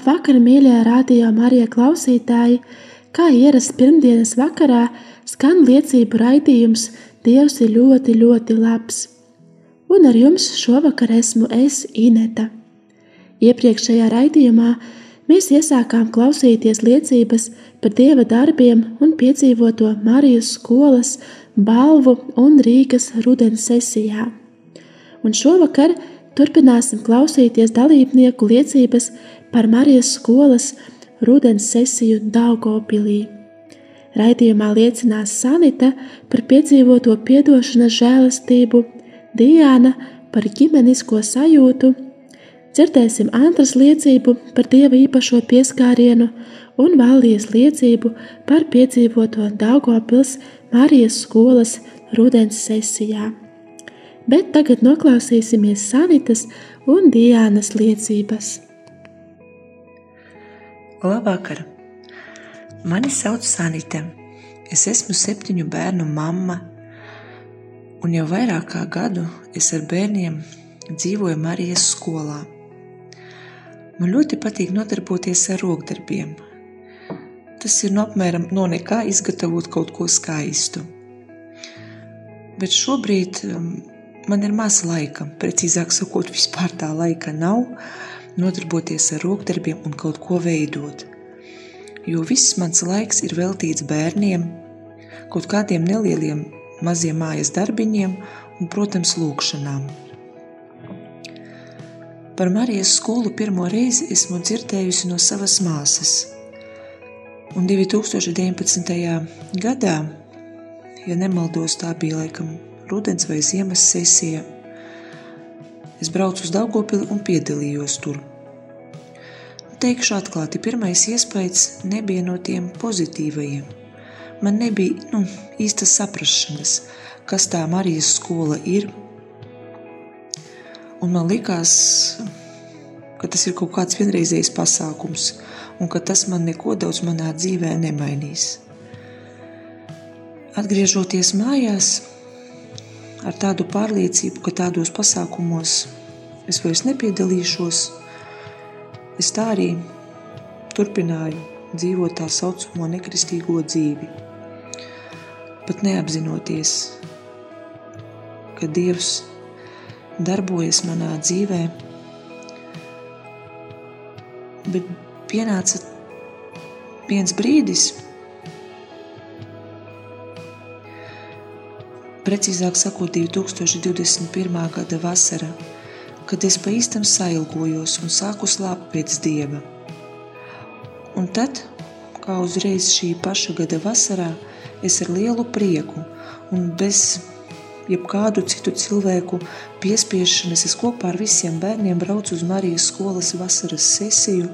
Labvakar, mīļie radio Marija klausītāji! Kā ierasts pirmdienas vakarā, skan liecību raidījums Dievs ir ļoti, ļoti labs. Un ar jums šovakar esmu es, Ineta. Iepriekšējā raidījumā mēs iesākām klausīties liecības par Dieva darbiem un piedzīvoto Marijas skolas balvu un Rīgas rudens sesijā. Un šovakar turpināsim klausīties dalībnieku liecības par Marijas skolas rudens sesiju Daugopilī. Raidījumā liecinās Sanita par piedzīvoto piedošanas žēlastību, Diana par ģimenisko sajūtu, dzirdēsim Antras liecību par Dieva īpašo pieskārienu un Valdijas liecību par piedzīvoto Daugopils Marijas skolas rudens sesijā. Bet tagad noklausīsimies Sanitas un Diānas liecības. Labvakar! Mani sauc Sanita. Es esmu septiņu bērnu mamma, un jau vairāk kā gadu es ar bērniem dzīvoju Marijas skolā. Man ļoti patīk nodarboties ar rokdarbiem. Tas ir no apmēram no nekā izgatavot kaut ko skaistu. Bet šobrīd um, man ir maz laika, precīzāk sakot, vispār tā laika nav nodarboties ar rokdarbiem un kaut ko veidot. Jo viss mans laiks ir veltīts bērniem, kaut kādiem nelieliem maziem mājas darbiņiem un, protams, lūkšanām. Par Marijas skolu pirmo reizi esmu dzirdējusi no savas māsas. Un 2019. gadā, ja nemaldos, tā bija laikam rudens vai ziemas sesija, Es braucu uz Daugopili un piedalījos tur. Teikšu atklāti, pirmais iespējas nebija no tiem pozitīvajiem. Man nebija nu, īstas saprašanas, kas tā Marijas skola ir. Un man likās, ka tas ir kaut kāds vienreizējs pasākums, un ka tas man neko daudz manā dzīvē nemainīs. Atgriežoties mājās, ar tādu pārliecību, ka tādos pasākumos es vairs nepiedalīšos, es tā arī turpināju dzīvot tā saucamo nekristīgo dzīvi. Pat neapzinoties, ka Dievs darbojas manā dzīvē, bet pienāca viens brīdis, precīzāk sakot, 2021. gada vasara, kad es pa īstam sailgojos un sāku slāpt pēc dieva. Un tad, kā uzreiz šī paša gada vasarā, es ar lielu prieku un bez jebkādu citu cilvēku piespiešanas es kopā ar visiem bērniem braucu uz Marijas skolas vasaras sesiju,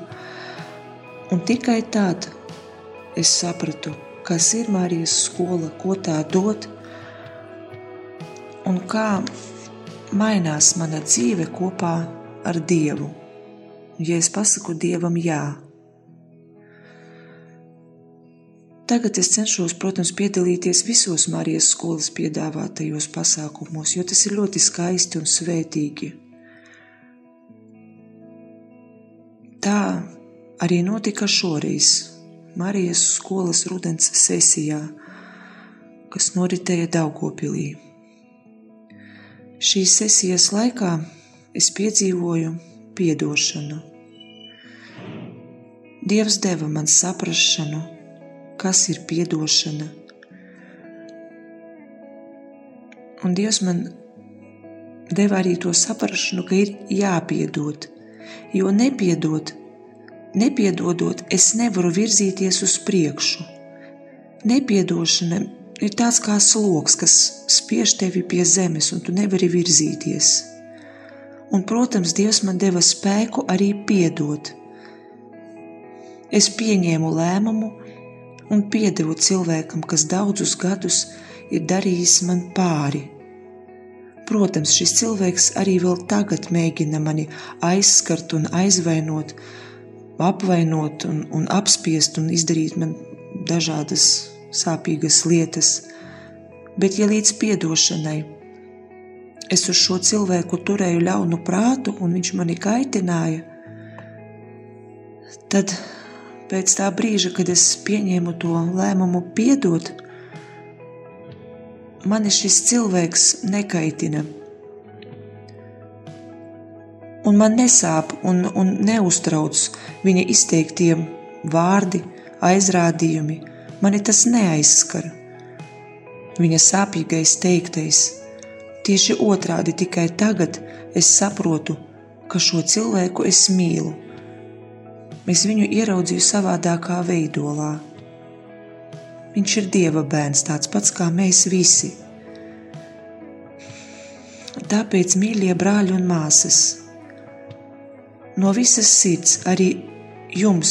un tikai tad es sapratu, kas ir Marijas skola, ko tā dod, un kā mainās mana dzīve kopā ar Dievu. Ja es pasaku Dievam jā, Tagad es cenšos, protams, piedalīties visos Marijas skolas piedāvātajos pasākumos, jo tas ir ļoti skaisti un svētīgi. Tā arī notika šoreiz Marijas skolas rudens sesijā, kas noritēja Daugopilī. Šīs sesijas laikā es piedzīvoju piedošanu. Dievs deva man saprašanu, kas ir piedošana. Un Dievs man deva arī to saprašanu, ka ir jāpiedod, jo nepiedot nepiedodot, es nevaru virzīties uz priekšu. Nepiedošana ir tāds kā sloks, kas spiež tevi pie zemes, un tu nevari virzīties. Un, protams, Dievs man deva spēku arī piedot. Es pieņēmu lēmumu un piedevu cilvēkam, kas daudzus gadus ir darījis man pāri. Protams, šis cilvēks arī vēl tagad mēģina mani aizskart un aizvainot, apvainot un, un apspiest un izdarīt man dažādas sāpīgas lietas, bet ja līdz piedošanai es uz šo cilvēku turēju ļaunu prātu un viņš mani kaitināja, tad pēc tā brīža, kad es pieņēmu to lēmumu piedot, mani šis cilvēks nekaitina un man nesāp un, un neuztrauc viņa izteiktie vārdi, aizrādījumi. Mani tas neaizskar. Viņa sāpīgais teiktais. Tieši otrādi tikai tagad es saprotu, ka šo cilvēku es mīlu. Es viņu ieraudzīju savādākā veidolā. Viņš ir Dieva bērns, tāds pats kā mēs visi. Tāpēc, mīļie brāļi un māsas, No visas sirds arī jums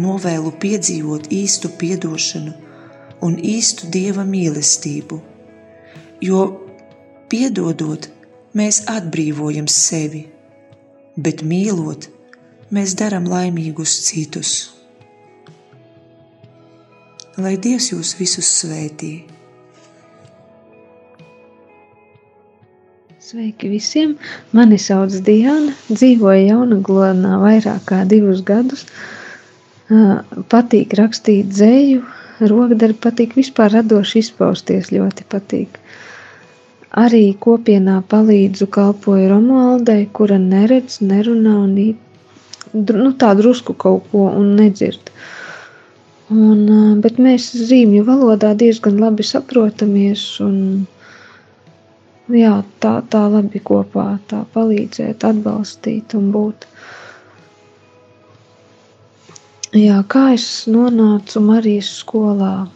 novēlu piedzīvot īstu piedošanu un īstu dieva mīlestību, jo piedodot, mēs atbrīvojam sevi, bet mīlot, mēs darām laimīgus citus. Lai Dievs jūs visus svētītu! Sveiki visiem! Mani sauc Diana, dzīvoju Jaunaglonā vairāk kā divus gadus. Patīk rakstīt dzēju, rokdarbi patīk, vispār radoši izpausties ļoti patīk. Arī kopienā palīdzu kalpoju Romualdai, kura neredz, nerunā un nu, tā drusku kaut ko un nedzird. Un, bet mēs zīmju valodā diezgan labi saprotamies un jā, tā, tā labi kopā tā palīdzēt, atbalstīt un būt. Jā, kā es nonācu Marijas skolā?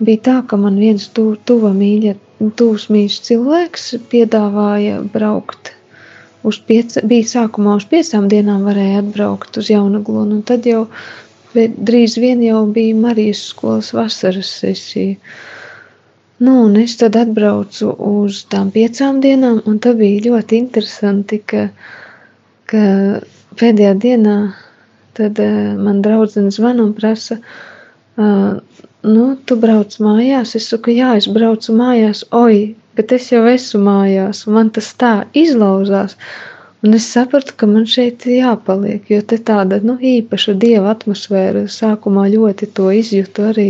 Bija tā, ka man viens tu, tuva mīļa, tuvs mīļš cilvēks piedāvāja braukt uz piec, bija sākumā uz piecām dienām varēja atbraukt uz Jaunaglonu, un tad jau drīz vien jau bija Marijas skolas vasaras sesija. Nu, un es tad atbraucu uz tām piecām dienām, un tā bija ļoti interesanti, ka, ka pēdējā dienā tad uh, man draudzene zvana un prasa, uh, nu, tu brauc mājās? Es saku, jā, es braucu mājās, oi, bet es jau esmu mājās, un man tas tā izlauzās. Un es sapratu, ka man šeit ir jāpaliek, jo te tāda nu, īpaša dieva atmosfēra sākumā ļoti to izjūtu arī.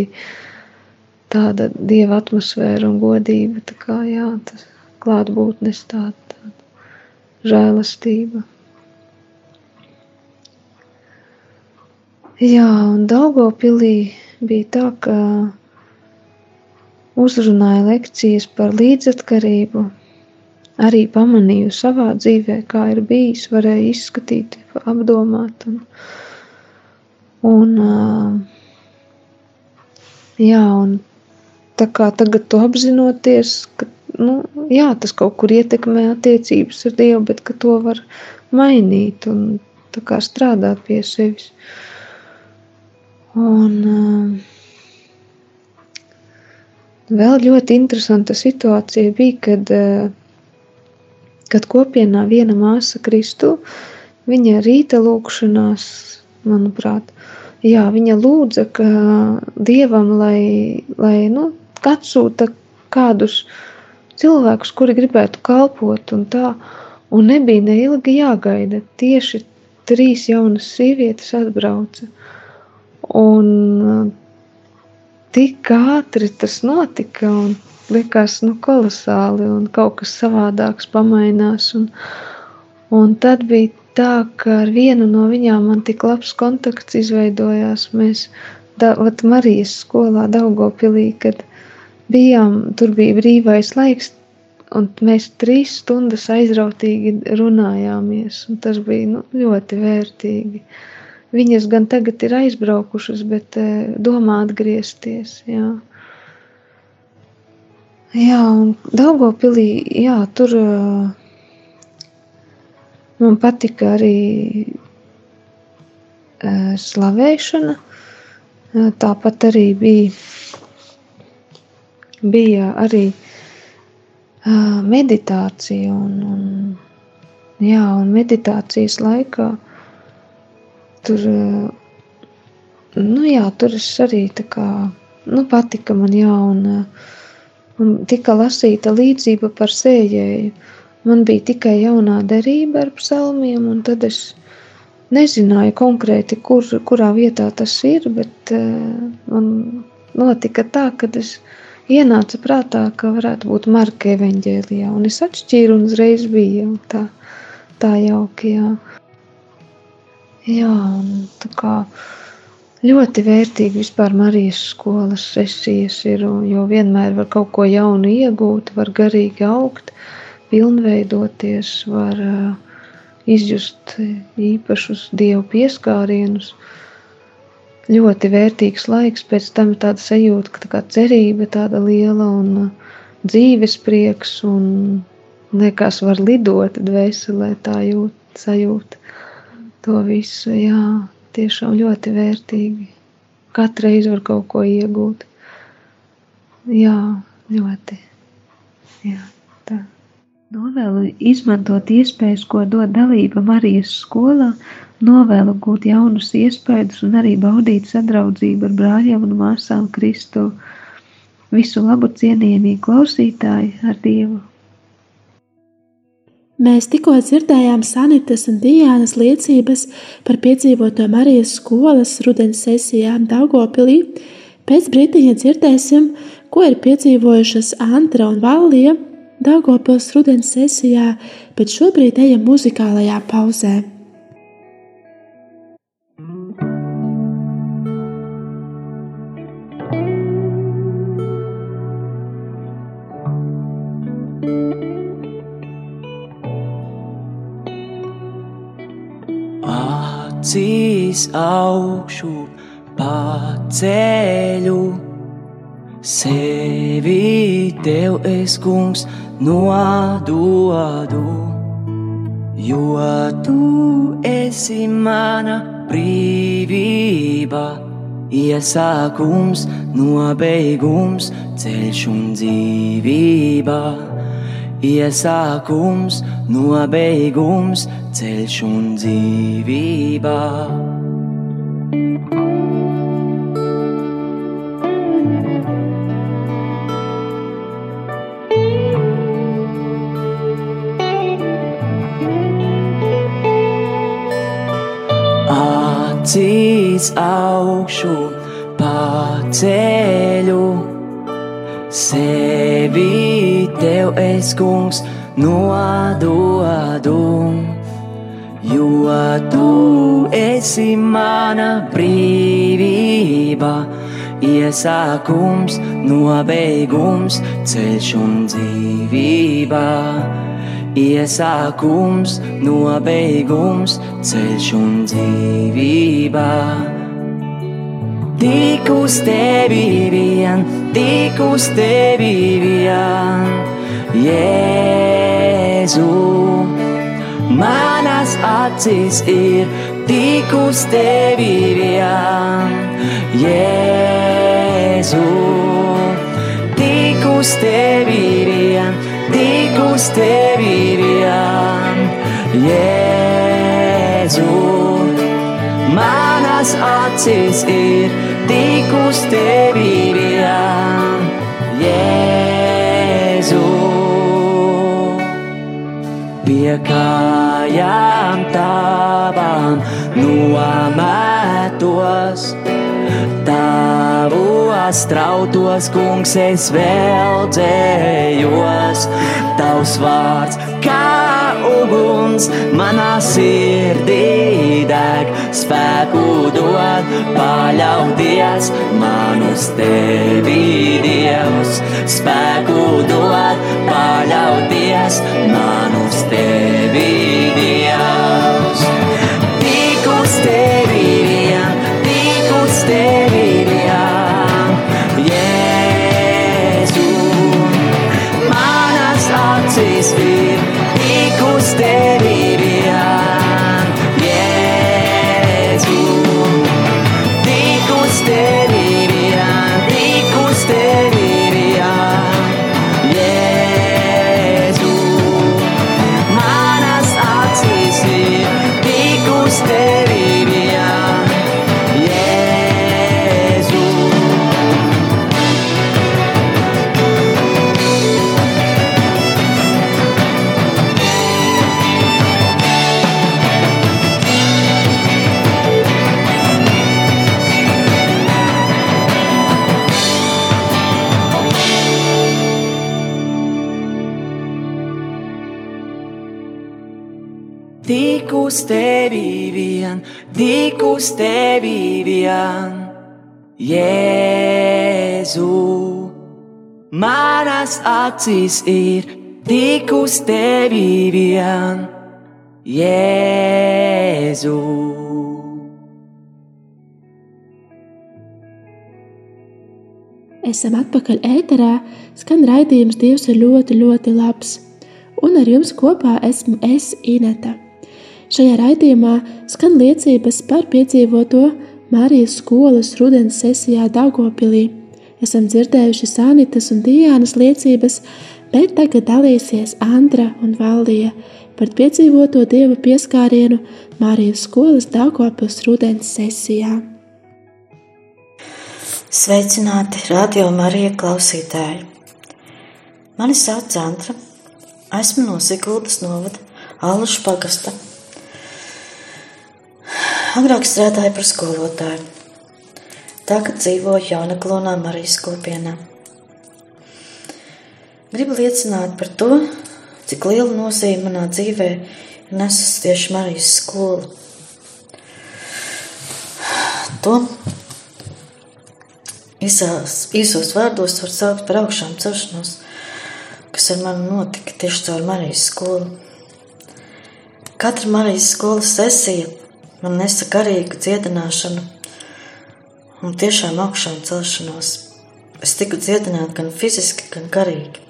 Tāda dieva atmosfēra un godība, tā kā jā, tas klātbūtnes tāda, tāda žēlastība. Jā, un Daugopilī bija tā, ka uzrunāja lekcijas par līdzatkarību, arī pamanīju savā dzīvē, kā ir bijis, varēja izskatīt, apdomāt. Un, un, jā, un Tā kā tagad to apzinoties, ka nu, jā, tas kaut kur ietekmē attiecības ar Dievu, bet ka to var mainīt un kā, strādāt pie sevis. Un, uh, vēl ļoti interesanta situācija bija, kad, uh, kad kopienā viena māsa Kristu, viņa rīta lūkšanās, manuprāt, jā, viņa lūdza, ka Dievam, lai, lai nu, atsūta kādus cilvēkus, kuri gribētu kalpot un tā, un nebija neilgi jāgaida. Tieši trīs jaunas sievietes atbrauca. Un uh, tik ātri tas notika un likās, nu, kolosāli un kaut kas savādāks pamainās. Un, un tad bija tā, ka ar vienu no viņām man tik labs kontakts izveidojās. Mēs, da, vat Marijas skolā Daugopilī, kad bijām, tur bija brīvais laiks, un mēs trīs stundas aizrautīgi runājāmies, un tas bija nu, ļoti vērtīgi. Viņas gan tagad ir aizbraukušas, bet domā atgriezties. Jā. Jā, un Daugopilī, jā, tur man patika arī slavēšana. Tāpat arī bija, bija arī meditācija. Un, un, jā, un meditācijas laikā tur, nu jā, tur es arī tā kā, nu patika man, jā, un, un tika lasīta līdzība par sējēju. Man bija tikai jaunā derība ar psalmiem, un tad es nezināju konkrēti, kur, kurā vietā tas ir, bet uh, man notika tā, ka es ienāca prātā, ka varētu būt Marka evaņģēlijā, un es atšķīru un uzreiz bija tā, tā jauki, jā. Jā, un tā kā ļoti vērtīgi vispār Marijas skolas sesijas ir, jo vienmēr var kaut ko jaunu iegūt, var garīgi augt, pilnveidoties, var uh, izjust īpašus dievu pieskārienus. Ļoti vērtīgs laiks, pēc tam tāda sajūta, ka tā kā cerība tāda liela un uh, dzīves prieks un liekas var lidot dvēselē tā jūt, sajūta to visu, jā, tiešām ļoti vērtīgi. Katreiz var kaut ko iegūt. Jā, ļoti, jā, tā. Novēlu izmantot iespējas, ko dod dalība Marijas skolā, novēlu gūt jaunus iespaidus un arī baudīt sadraudzību ar brāļiem un māsām Kristu. Visu labu cienījamie klausītāji ar Dievu! Mēs tikko dzirdējām Sanitas un Dijānas liecības par piedzīvoto Marijas skolas rudens sesijām Daugopilī. Pēc brīdiņa dzirdēsim, ko ir piedzīvojušas Antra un Vallija Daugopils rudens sesijā, bet šobrīd ejam muzikālajā pauzē. Acīs augšu paceļu Sevi tev es, kungs, nododu, jo tu esi mana brīvība, iesākums, nobeigums, ceļš un dzīvība. Iesākums, nobeigums, ceļš un dzīvība. acīs augšu paceļu. Sevi tev es, kungs, nododu, jo tu esi mana brīvība, iesākums, nobeigums, ceļš un dzīvība iesākums, nobeigums, ceļš un dzīvība. Tik uz tevi vien, tik uz tevi vien, Jēzu. Manas acis ir tik uz tevi vien, Jēzu. Tik uz tevi vien, tik uz tevi vien, Jēzu. Manas acis ir tik uz tevi vien, Jēzu. Pie kājām tavām nometos Tavos trautos, kungs, es vēl dzējos. Tavs vārds kā uguns manā sirdī deg, spēku dod paļauties man uz tevi, Dievs. Spēku dod, paļauties man uz tevi, uz tevi vien, tik uz tevi vien, Jēzu. Manas acis ir tik uz tevi vien, Jēzu. Esam atpakaļ ēterā, skan raidījums Dievs ir ļoti, ļoti labs. Un ar jums kopā esmu es, Ineta. Šajā raidījumā skan liecības par piedzīvoto Marijas skolas rudens sesijā Daugopilī. Esam dzirdējuši Sanitas un Dijānas liecības, bet tagad dalīsies Andra un Valdija par piedzīvoto Dieva pieskārienu Marijas skolas Daugopils rudens sesijā. Sveicināti, radio Marija klausītāji! Mani sauc Antra, esmu no Siguldas novada Aluša pagasta. Agrāk strādāju par skolotāju, tagad dzīvoju Jaunaklonā Marijas kopienā. Gribu liecināt par to, cik lielu nozīmi manā dzīvē ir nesus tieši Marijas skola. To Īsās, īsos vārdos var saukt par augšām celšanos, kas ar mani notika tieši caur Marijas skolu. Katra Marijas skolas sesija man nesa garīgu dziedināšanu un tiešām augšām celšanos. Es tiku dziedināta gan fiziski, gan garīgi.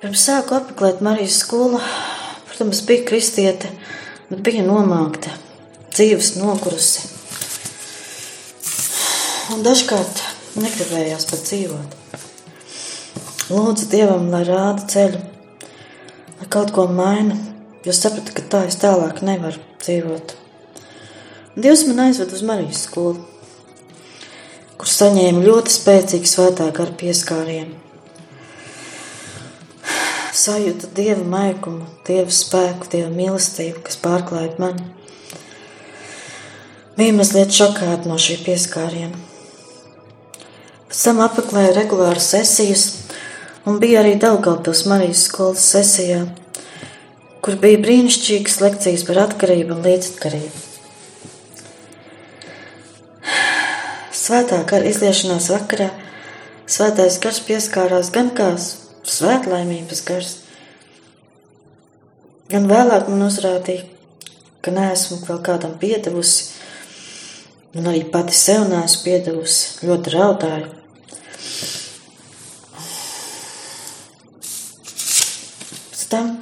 Pirms sāku apmeklēt Marijas skolu, protams, bija kristiete, bet bija nomākta, dzīves nogurusi un dažkārt negribējās pat dzīvot. Lūdzu Dievam, lai rāda ceļu, lai kaut ko maina, jo sapratu, ka tā es tālāk nevaru dzīvot. Dievs man aizved uz Marijas skolu, kur saņēmu ļoti spēcīgu svētā gara pieskārienu. Sajūta Dieva maigumu, Dieva spēku, Dieva mīlestību, kas pārklāja mani. Bija mazliet šokēta no šī pieskāriena. Pēc tam apmeklēju regulāras sesijas un bija arī Daugavpils Marijas skolas sesijā, kur bija brīnišķīgas lekcijas par atkarību un līdzatkarību. Svētā gara izliešanās vakarā svētais gars pieskārās gan kā svētlaimības gars, gan vēlāk man uzrādīja, ka neesmu vēl kādam piedevusi, un arī pati sev neesmu piedevusi, ļoti raudāju. Pēc tam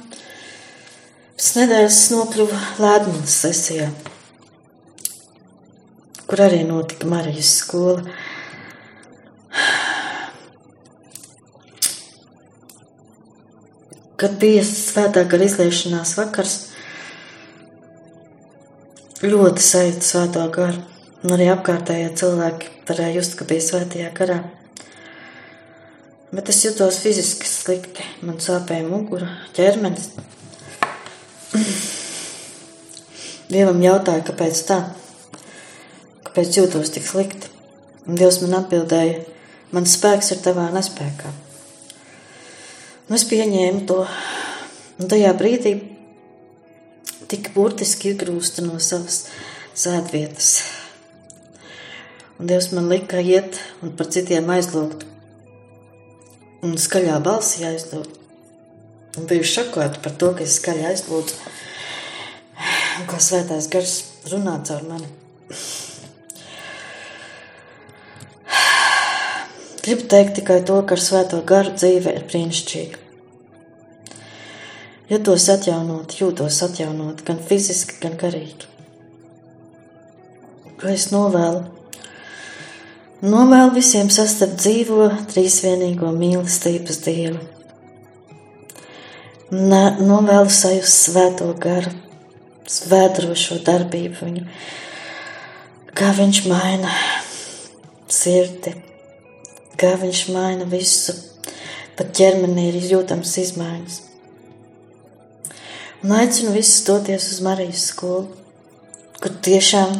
pēc nedēļas nokļuvu Lēdmanas sesijā, kur arī notika Marijas skola. Kad bija svētā gara izliešanās vakars, ļoti sajūta svētā gara, un arī apkārtējie cilvēki varēja just, ka bija svētajā garā. Bet es jutos fiziski slikti. Man sāpēja mugura, ķermenis. Dievam jautāja, kāpēc tā? Kāpēc jūtos tik slikti? Un Dievs man atbildēja, mans spēks ir tavā nespējā. Un es pieņēmu to. Un tajā brīdī tika burtiski izgrūsta no savas sēdvietas. Un Dievs man lika iet un par citiem aizlūgt. Un skaļā balsī aizlūgt. Un biju šokota par to, ka es skaļi aizlūdzu. Kā svētās gars runā caur mani. Gribu teikt tikai to, ka ar svēto garu dzīve ir brīnišķīga. Jūtos atjaunot, jūtos atjaunot gan fiziski, gan garīgi. Ko es novēlu? Novēlu visiem sastapt dzīvo trīsvienīgo mīlestības dievu. Novēlu sajust svēto garu, svētrošo darbību viņu, kā viņš maina sirdi, kā viņš maina visu, pat ķermenī ir jūtams izmaiņas. Un aicinu visus doties uz Marijas skolu, kur tiešām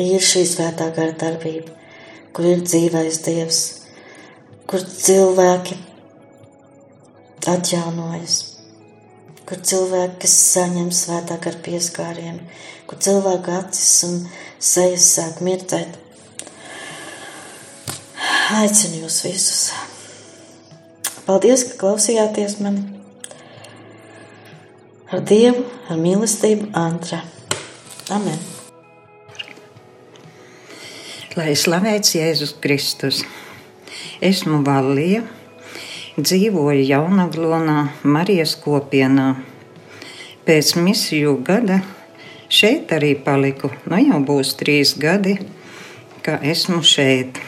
ir šī svētā gara darbība, kur ir dzīvais Dievs, kur cilvēki atjaunojas, kur cilvēki, kas saņem svētā gara pieskārienu, kur cilvēku acis un sejas sāk mirtēt. Aicinu jūs visus. Paldies, ka klausījāties mani. Ar Dievu, ar mīlestību, Antra. Amen lai slavēts Jēzus Kristus. Esmu Vallija, dzīvoju Jaunaglonā, Marijas kopienā. Pēc misiju gada šeit arī paliku. Nu jau būs trīs gadi, ka esmu šeit.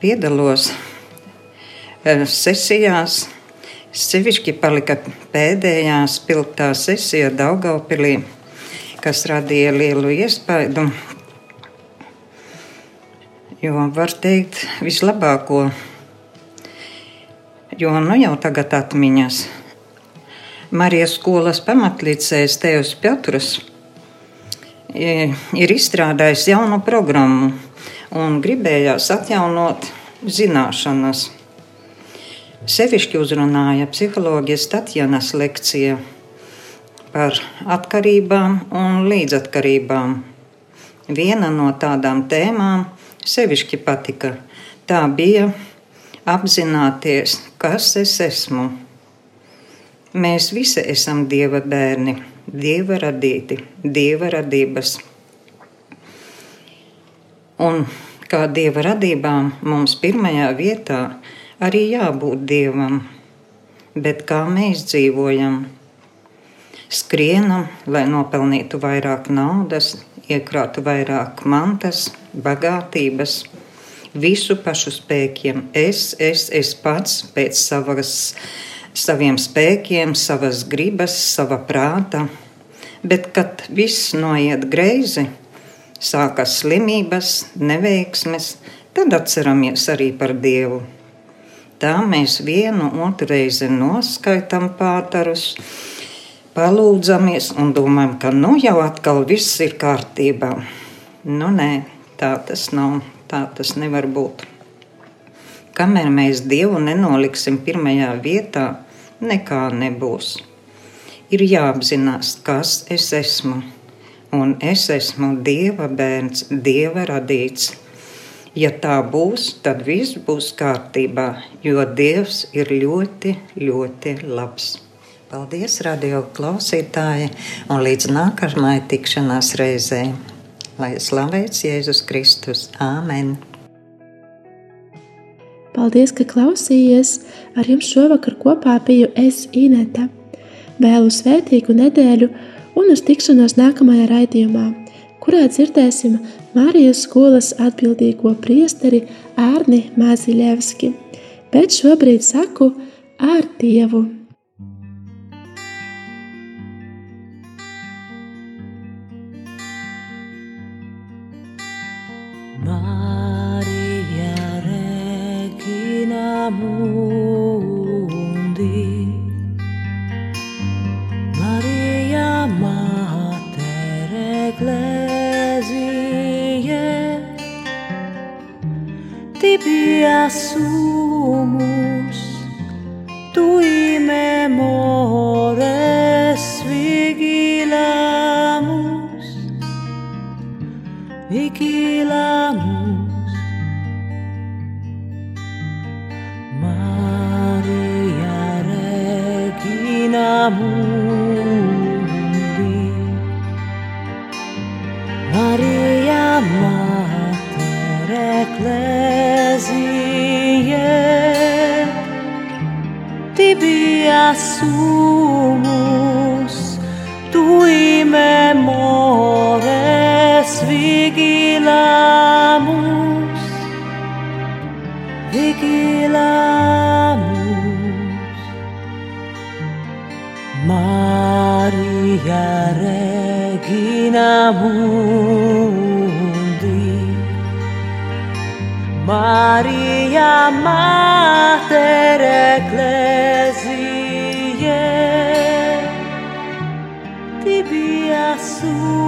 Piedalos eh, sesijās, sevišķi palika pēdējā spilgtā sesija Daugaupilī, kas radīja lielu iespaidu jo var teikt vislabāko, jo nu jau tagad atmiņas. Marijas skolas pamatlīdzējs Tevs Piotrs ir izstrādājis jaunu programmu un gribējās atjaunot zināšanas. Sevišķi uzrunāja psiholoģijas Tatjanas lekcija par atkarībām un līdzatkarībām. Viena no tādām tēmām sevišķi patika. Tā bija apzināties, kas es esmu. Mēs visi esam Dieva bērni, Dieva radīti, Dieva radības. Un kā Dieva radībām mums pirmajā vietā arī jābūt Dievam, bet kā mēs dzīvojam? Skrienam, lai nopelnītu vairāk naudas, iekrātu vairāk mantas, bagātības, visu pašu spēkiem. Es, es, es pats pēc savas, saviem spēkiem, savas gribas, sava prāta. Bet, kad viss noiet greizi, sākas slimības, neveiksmes, tad atceramies arī par Dievu. Tā mēs vienu otru reizi noskaitām pātarus, palūdzamies un domājam, ka nu jau atkal viss ir kārtībā. Nu, nē, tā tas nav, tā tas nevar būt. Kamēr mēs Dievu nenoliksim pirmajā vietā, nekā nebūs. Ir jāapzinās, kas es esmu, un es esmu Dieva bērns, Dieva radīts. Ja tā būs, tad viss būs kārtībā, jo Dievs ir ļoti, ļoti labs. Paldies, radio klausītāji, un līdz nākamajai tikšanās reizei. Lai slavēts Jēzus Kristus. Āmen! Paldies, ka klausījāties! Ar jums šovakar kopā biju es Ineta. Vēlu svētīgu nedēļu un uz tikšanos nākamajā raidījumā, kurā dzirdēsim Mārijas skolas atbildīgo priesteri Ārni Maziļevski. Bet šobrīd saku ar Dievu! 莫。Mundi Maria Mater Ecclesiae Tibia Sum